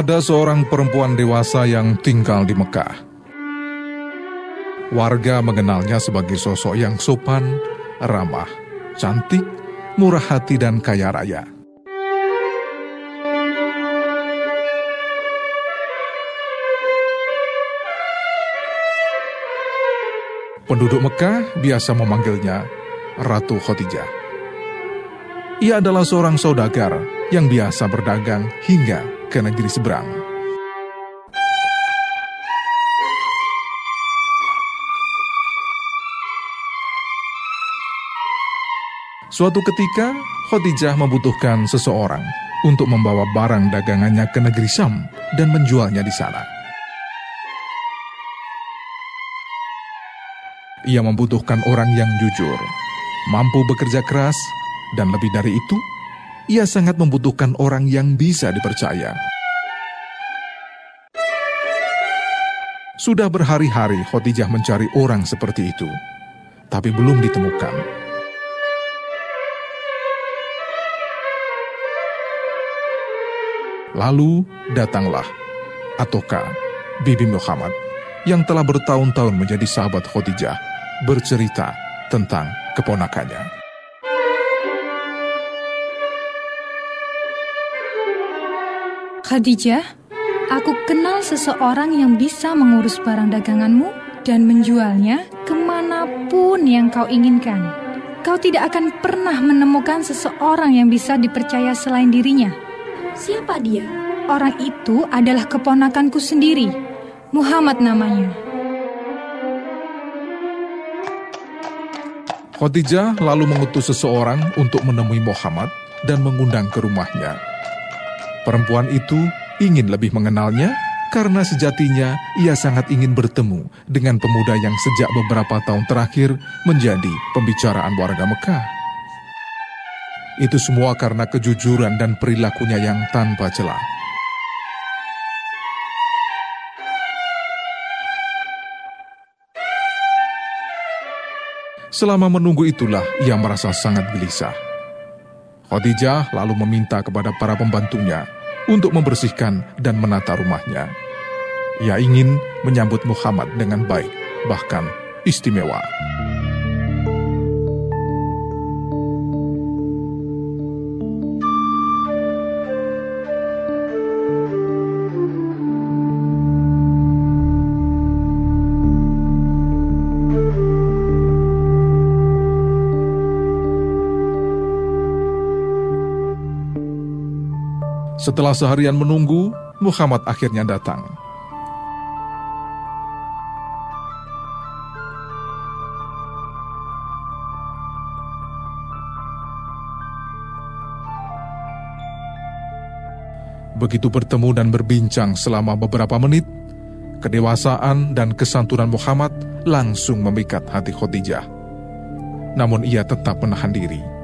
Ada seorang perempuan dewasa yang tinggal di Mekah. Warga mengenalnya sebagai sosok yang sopan, ramah, cantik, murah hati, dan kaya raya. Penduduk Mekah biasa memanggilnya Ratu Khadijah. Ia adalah seorang saudagar yang biasa berdagang hingga ke negeri seberang. Suatu ketika, Khadijah membutuhkan seseorang untuk membawa barang dagangannya ke negeri Syam dan menjualnya di sana. Ia membutuhkan orang yang jujur, mampu bekerja keras, dan lebih dari itu, ia sangat membutuhkan orang yang bisa dipercaya. Sudah berhari-hari Khotijah mencari orang seperti itu, tapi belum ditemukan. Lalu datanglah Atoka, Bibi Muhammad, yang telah bertahun-tahun menjadi sahabat Khotijah bercerita tentang keponakannya. Khadijah, aku kenal seseorang yang bisa mengurus barang daganganmu dan menjualnya ke mana pun yang kau inginkan. Kau tidak akan pernah menemukan seseorang yang bisa dipercaya selain dirinya. Siapa dia? Orang itu adalah keponakanku sendiri. Muhammad namanya. Khadijah lalu mengutus seseorang untuk menemui Muhammad dan mengundang ke rumahnya. Perempuan itu ingin lebih mengenalnya karena sejatinya ia sangat ingin bertemu dengan pemuda yang sejak beberapa tahun terakhir menjadi pembicaraan warga Mekah. Itu semua karena kejujuran dan perilakunya yang tanpa celah. Selama menunggu itulah ia merasa sangat gelisah. Khadijah lalu meminta kepada para pembantunya untuk membersihkan dan menata rumahnya. Ia ingin menyambut Muhammad dengan baik, bahkan istimewa. Setelah seharian menunggu, Muhammad akhirnya datang. Begitu bertemu dan berbincang selama beberapa menit, kedewasaan dan kesantunan Muhammad langsung memikat hati Khadijah. Namun ia tetap menahan diri.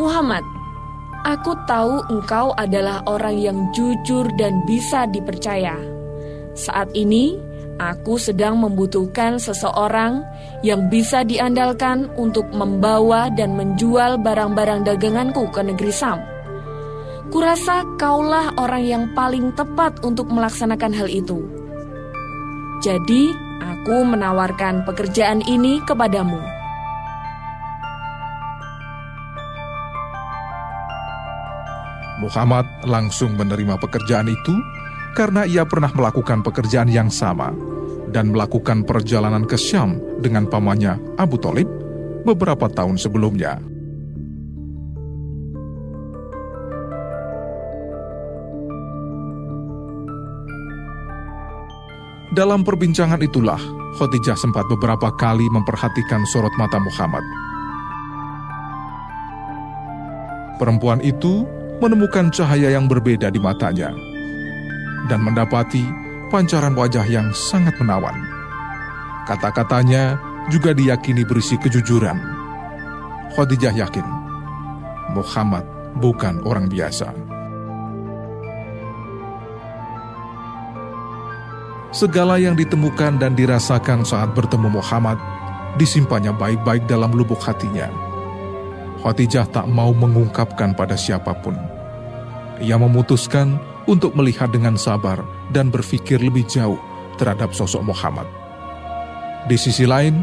Muhammad, aku tahu engkau adalah orang yang jujur dan bisa dipercaya. Saat ini, aku sedang membutuhkan seseorang yang bisa diandalkan untuk membawa dan menjual barang-barang daganganku ke negeri Sam. Kurasa kaulah orang yang paling tepat untuk melaksanakan hal itu. Jadi, aku menawarkan pekerjaan ini kepadamu. Muhammad langsung menerima pekerjaan itu karena ia pernah melakukan pekerjaan yang sama dan melakukan perjalanan ke Syam dengan pamannya Abu Talib beberapa tahun sebelumnya. Dalam perbincangan itulah, Khadijah sempat beberapa kali memperhatikan sorot mata Muhammad. Perempuan itu menemukan cahaya yang berbeda di matanya dan mendapati pancaran wajah yang sangat menawan. Kata-katanya juga diyakini berisi kejujuran. Khadijah yakin Muhammad bukan orang biasa. Segala yang ditemukan dan dirasakan saat bertemu Muhammad disimpannya baik-baik dalam lubuk hatinya. Khadijah tak mau mengungkapkan pada siapa pun. Ia memutuskan untuk melihat dengan sabar dan berpikir lebih jauh terhadap sosok Muhammad. Di sisi lain,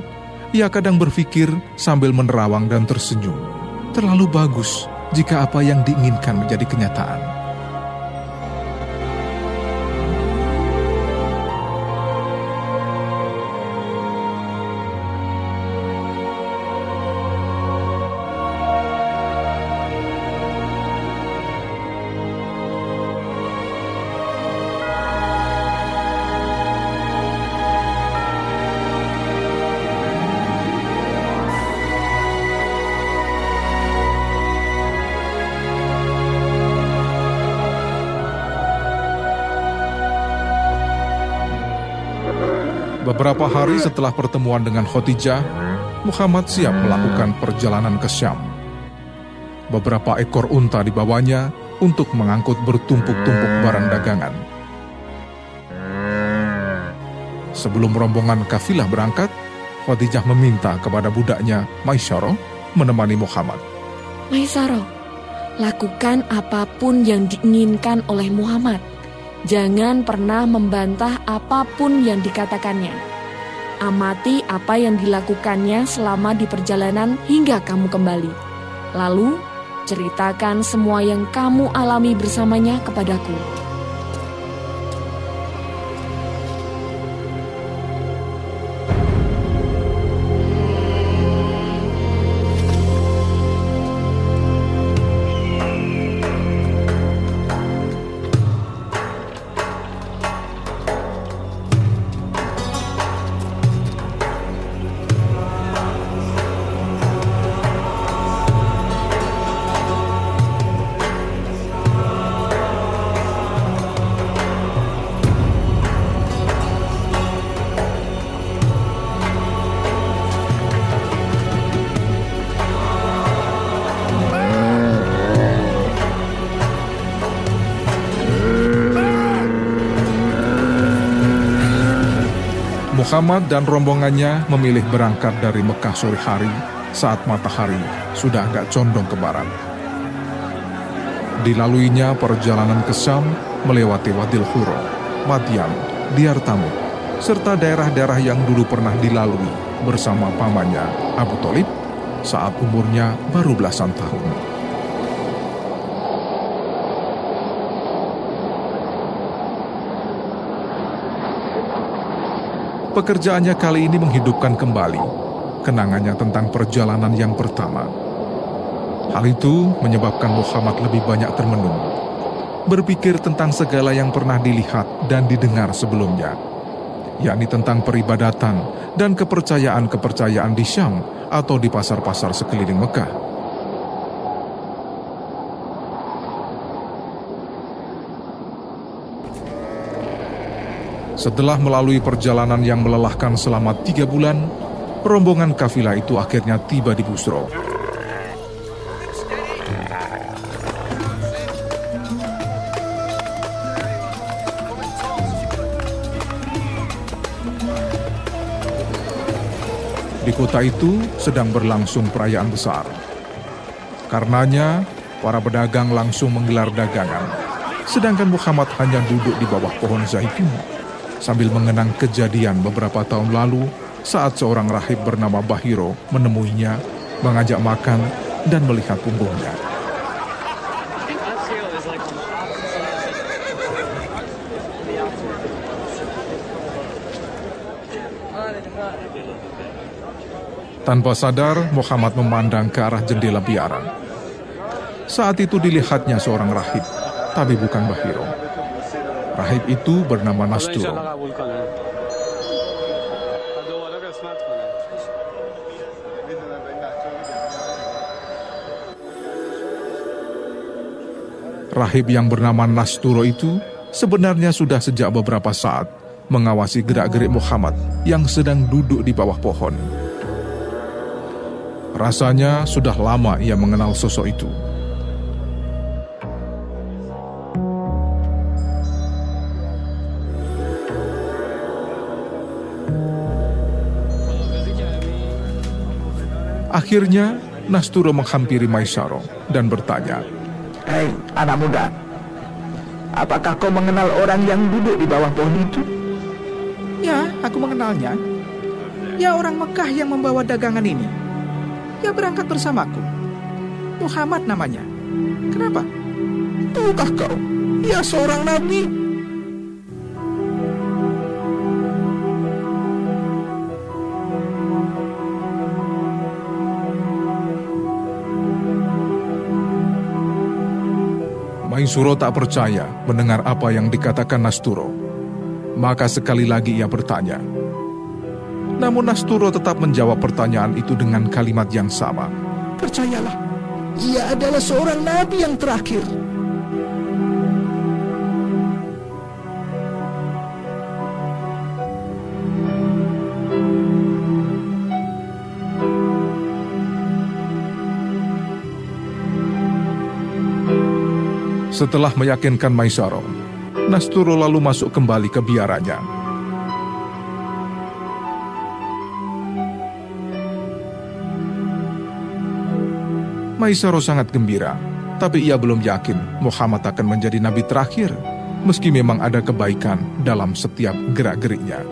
ia kadang berpikir sambil menerawang dan tersenyum. Terlalu bagus jika apa yang diinginkan menjadi kenyataan. Beberapa hari setelah pertemuan dengan Khotijah, Muhammad siap melakukan perjalanan ke Syam. Beberapa ekor unta dibawanya untuk mengangkut bertumpuk-tumpuk barang dagangan. Sebelum rombongan kafilah berangkat, Khadijah meminta kepada budaknya Maisyaro menemani Muhammad. Maisyaro, lakukan apa pun yang diinginkan oleh Muhammad Jangan pernah membantah apa pun yang dikatakannya. Amati apa yang dilakukannya selama di perjalanan hingga kamu kembali. Lalu, ceritakan semua yang kamu alami bersamanya kepadaku. Muhammad dan rombongannya memilih berangkat dari Mekah sore hari saat matahari sudah agak condong ke barat. Dilaluinya perjalanan ke Syam melewati Wadil Huro, Madian, Diar Tamuk, serta daerah-daerah yang dulu pernah dilalui bersama pamannya Abu Talib saat umurnya baru belasan tahun. Pekerjaannya kali ini menghidupkan kembali kenangannya tentang perjalanan yang pertama. Hal itu menyebabkan Muhammad lebih banyak termenung, berpikir tentang segala yang pernah dilihat dan didengar sebelumnya, yakni tentang peribadatan dan kepercayaan-kepercayaan di Syam atau di pasar-pasar sekeliling Mekah. Setelah melalui perjalanan yang melelahkan selama tiga bulan, rombongan kafilah itu akhirnya tiba di Busro. Di kota itu sedang berlangsung perayaan besar. Karenanya, para pedagang langsung menggelar dagangan, sedangkan Muhammad hanya duduk di bawah pohon zaitun sambil mengenang kejadian beberapa tahun lalu saat seorang rahib bernama Bahiro menemuinya, mengajak makan, dan melihat punggungnya. Tanpa sadar, Muhammad memandang ke arah jendela biaran. Saat itu dilihatnya seorang rahib, tapi bukan Bahiro. Rahib itu bernama Nasturo. Rahib yang bernama Nasturo itu sebenarnya sudah sejak beberapa saat mengawasi gerak-gerik Muhammad yang sedang duduk di bawah pohon. Rasanya sudah lama ia mengenal sosok itu. Akhirnya, Nasturo menghampiri Maisaro dan bertanya, Hei, anak muda, apakah kau mengenal orang yang duduk di bawah pohon itu? Ya, aku mengenalnya. Ya orang Mekah yang membawa dagangan ini. Ya berangkat bersamaku. Muhammad namanya. Kenapa? Tahukah kau? Ia seorang nabi. Maisuro tak percaya mendengar apa yang dikatakan Nasturo. Maka sekali lagi ia bertanya. Namun Nasturo tetap menjawab pertanyaan itu dengan kalimat yang sama. Percayalah, ia adalah seorang nabi yang terakhir. Setelah meyakinkan Maisaro, Nasturo lalu masuk kembali ke biaranya. Maisaro sangat gembira, tapi ia belum yakin Muhammad akan menjadi nabi terakhir, meski memang ada kebaikan dalam setiap gerak-geriknya.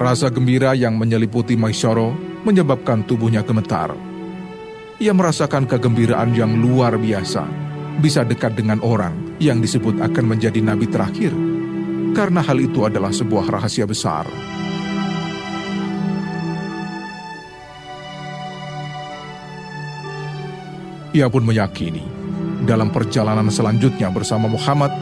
Rasa gembira yang menyeliputi Maisaro menyebabkan tubuhnya gemetar. Ia merasakan kegembiraan yang luar biasa, bisa dekat dengan orang yang disebut akan menjadi nabi terakhir, karena hal itu adalah sebuah rahasia besar. Ia pun meyakini, dalam perjalanan selanjutnya bersama Muhammad,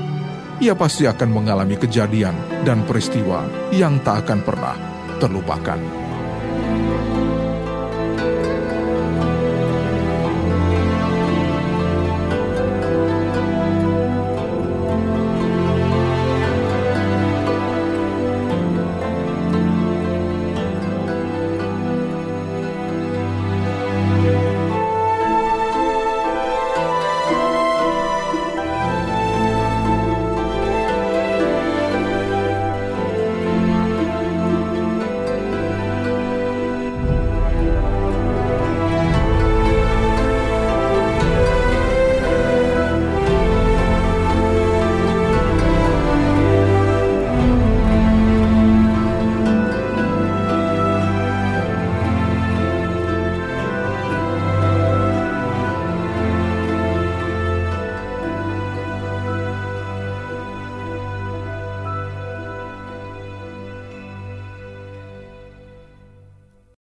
ia pasti akan mengalami kejadian dan peristiwa yang tak akan pernah terlupakan.